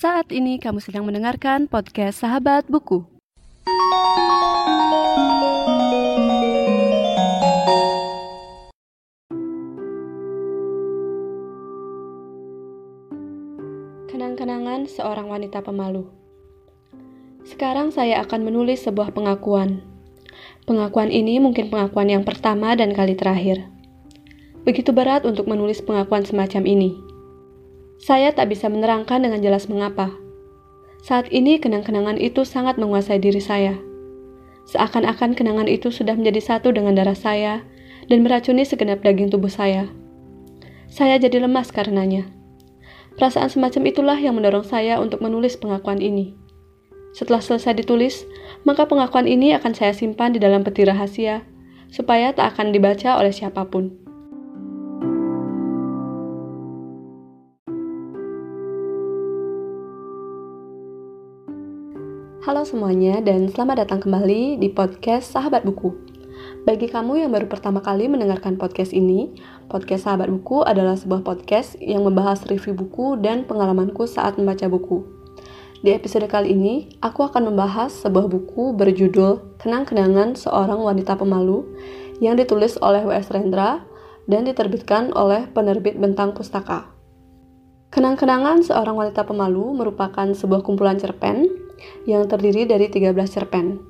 Saat ini kamu sedang mendengarkan podcast Sahabat Buku. Kenang-kenangan seorang wanita pemalu. Sekarang saya akan menulis sebuah pengakuan. Pengakuan ini mungkin pengakuan yang pertama dan kali terakhir. Begitu berat untuk menulis pengakuan semacam ini saya tak bisa menerangkan dengan jelas mengapa. Saat ini kenang-kenangan itu sangat menguasai diri saya. Seakan-akan kenangan itu sudah menjadi satu dengan darah saya dan meracuni segenap daging tubuh saya. Saya jadi lemas karenanya. Perasaan semacam itulah yang mendorong saya untuk menulis pengakuan ini. Setelah selesai ditulis, maka pengakuan ini akan saya simpan di dalam peti rahasia, supaya tak akan dibaca oleh siapa pun. Halo semuanya dan selamat datang kembali di podcast Sahabat Buku. Bagi kamu yang baru pertama kali mendengarkan podcast ini, podcast Sahabat Buku adalah sebuah podcast yang membahas review buku dan pengalamanku saat membaca buku. Di episode kali ini, aku akan membahas sebuah buku berjudul Kenang-kenangan Seorang Wanita Pemalu yang ditulis oleh W.S. Rendra dan diterbitkan oleh penerbit Bentang Pustaka. Kenang-kenangan seorang wanita pemalu merupakan sebuah kumpulan cerpen yang terdiri dari 13 cerpen.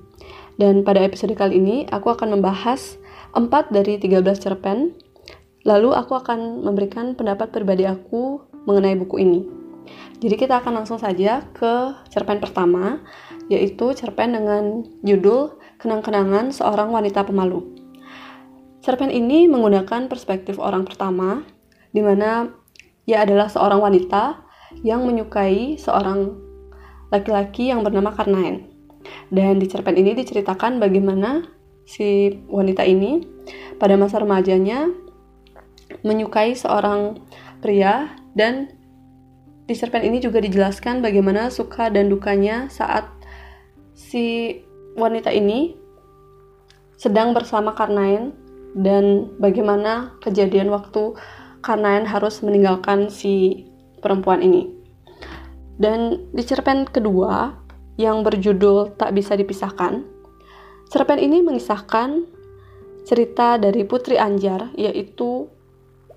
Dan pada episode kali ini aku akan membahas 4 dari 13 cerpen. Lalu aku akan memberikan pendapat pribadi aku mengenai buku ini. Jadi kita akan langsung saja ke cerpen pertama, yaitu cerpen dengan judul Kenang-kenangan Seorang Wanita Pemalu. Cerpen ini menggunakan perspektif orang pertama, di mana ia adalah seorang wanita yang menyukai seorang laki-laki yang bernama Karnain. Dan di cerpen ini diceritakan bagaimana si wanita ini pada masa remajanya menyukai seorang pria dan di cerpen ini juga dijelaskan bagaimana suka dan dukanya saat si wanita ini sedang bersama Karnain dan bagaimana kejadian waktu Karnain harus meninggalkan si perempuan ini. Dan di cerpen kedua yang berjudul Tak Bisa Dipisahkan, cerpen ini mengisahkan cerita dari Putri Anjar, yaitu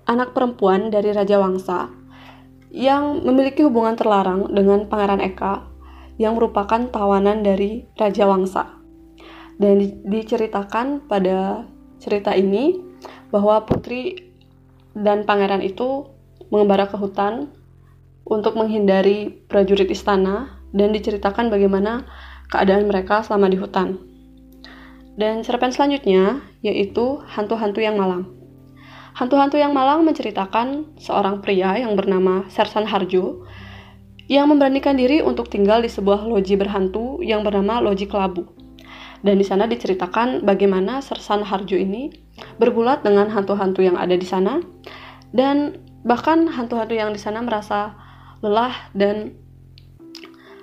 anak perempuan dari Raja Wangsa yang memiliki hubungan terlarang dengan Pangeran Eka yang merupakan tawanan dari Raja Wangsa. Dan diceritakan pada cerita ini bahwa putri dan pangeran itu mengembara ke hutan untuk menghindari prajurit istana dan diceritakan bagaimana keadaan mereka selama di hutan. Dan cerpen selanjutnya yaitu Hantu-hantu yang malang. Hantu-hantu yang malang menceritakan seorang pria yang bernama Sersan Harjo yang memberanikan diri untuk tinggal di sebuah loji berhantu yang bernama Loji Kelabu. Dan di sana diceritakan bagaimana Sersan Harjo ini berbulat dengan hantu-hantu yang ada di sana dan bahkan hantu-hantu yang di sana merasa lelah dan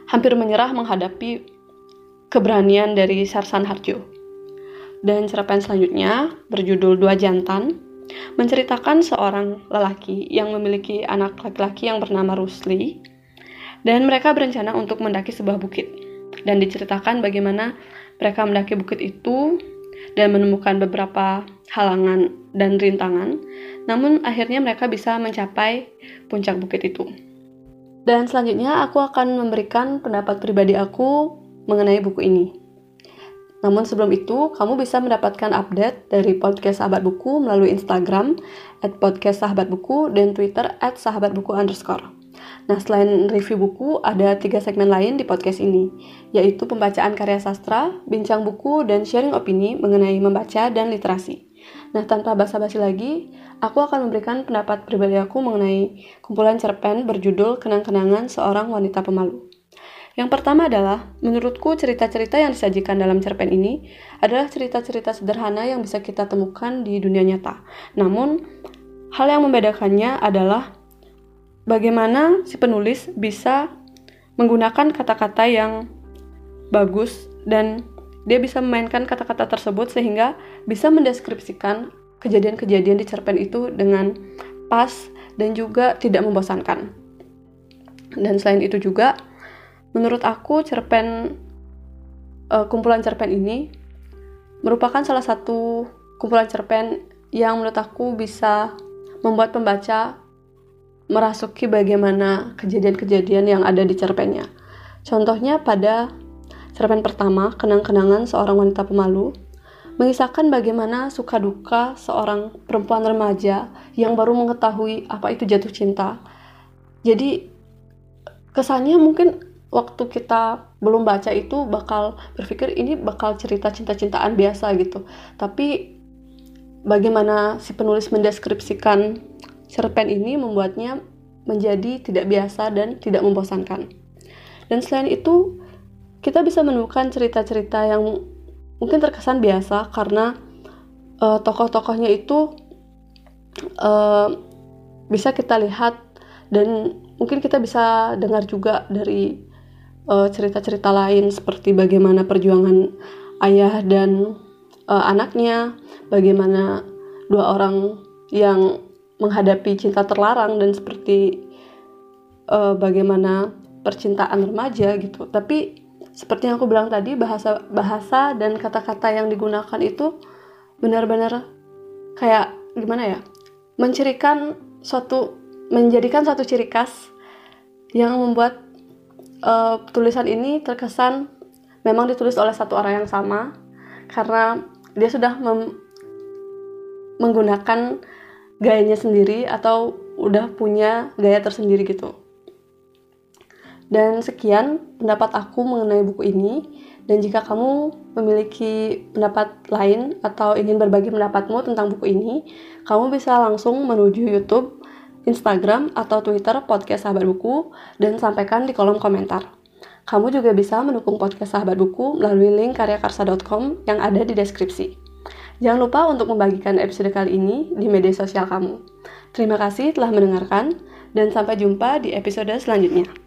hampir menyerah menghadapi keberanian dari Sarsan Harjo. Dan cerpen selanjutnya berjudul Dua Jantan menceritakan seorang lelaki yang memiliki anak laki-laki yang bernama Rusli dan mereka berencana untuk mendaki sebuah bukit dan diceritakan bagaimana mereka mendaki bukit itu dan menemukan beberapa halangan dan rintangan namun akhirnya mereka bisa mencapai puncak bukit itu. Dan selanjutnya aku akan memberikan pendapat pribadi aku mengenai buku ini. Namun sebelum itu, kamu bisa mendapatkan update dari podcast Sahabat Buku melalui Instagram at podcast Sahabat Buku dan Twitter at Sahabat Buku underscore. Nah, selain review buku, ada tiga segmen lain di podcast ini, yaitu pembacaan karya sastra, bincang buku, dan sharing opini mengenai membaca dan literasi. Nah, tanpa basa-basi lagi, aku akan memberikan pendapat pribadi aku mengenai kumpulan cerpen berjudul Kenang-kenangan Seorang Wanita Pemalu. Yang pertama adalah, menurutku cerita-cerita yang disajikan dalam cerpen ini adalah cerita-cerita sederhana yang bisa kita temukan di dunia nyata. Namun, hal yang membedakannya adalah bagaimana si penulis bisa menggunakan kata-kata yang bagus dan dia bisa memainkan kata-kata tersebut sehingga bisa mendeskripsikan kejadian-kejadian di cerpen itu dengan pas dan juga tidak membosankan. Dan selain itu juga, menurut aku cerpen uh, kumpulan cerpen ini merupakan salah satu kumpulan cerpen yang menurut aku bisa membuat pembaca merasuki bagaimana kejadian-kejadian yang ada di cerpennya. Contohnya pada cerpen pertama, Kenang-kenangan seorang wanita pemalu, mengisahkan bagaimana suka duka seorang perempuan remaja yang baru mengetahui apa itu jatuh cinta. Jadi kesannya mungkin waktu kita belum baca itu bakal berpikir ini bakal cerita cinta-cintaan biasa gitu. Tapi bagaimana si penulis mendeskripsikan cerpen ini membuatnya menjadi tidak biasa dan tidak membosankan. Dan selain itu, kita bisa menemukan cerita-cerita yang mungkin terkesan biasa karena uh, tokoh-tokohnya itu uh, bisa kita lihat dan mungkin kita bisa dengar juga dari eh, cerita-cerita lain seperti bagaimana perjuangan ayah dan uh, anaknya, bagaimana dua orang yang menghadapi cinta terlarang dan seperti uh, bagaimana percintaan remaja gitu. Tapi seperti yang aku bilang tadi bahasa bahasa dan kata-kata yang digunakan itu benar-benar kayak gimana ya mencirikan suatu menjadikan suatu ciri khas yang membuat uh, tulisan ini terkesan memang ditulis oleh satu orang yang sama karena dia sudah menggunakan gayanya sendiri atau udah punya gaya tersendiri gitu. Dan sekian pendapat aku mengenai buku ini. Dan jika kamu memiliki pendapat lain atau ingin berbagi pendapatmu tentang buku ini, kamu bisa langsung menuju YouTube, Instagram, atau Twitter podcast Sahabat Buku dan sampaikan di kolom komentar. Kamu juga bisa mendukung podcast Sahabat Buku melalui link karyakarsa.com yang ada di deskripsi. Jangan lupa untuk membagikan episode kali ini di media sosial kamu. Terima kasih telah mendengarkan, dan sampai jumpa di episode selanjutnya.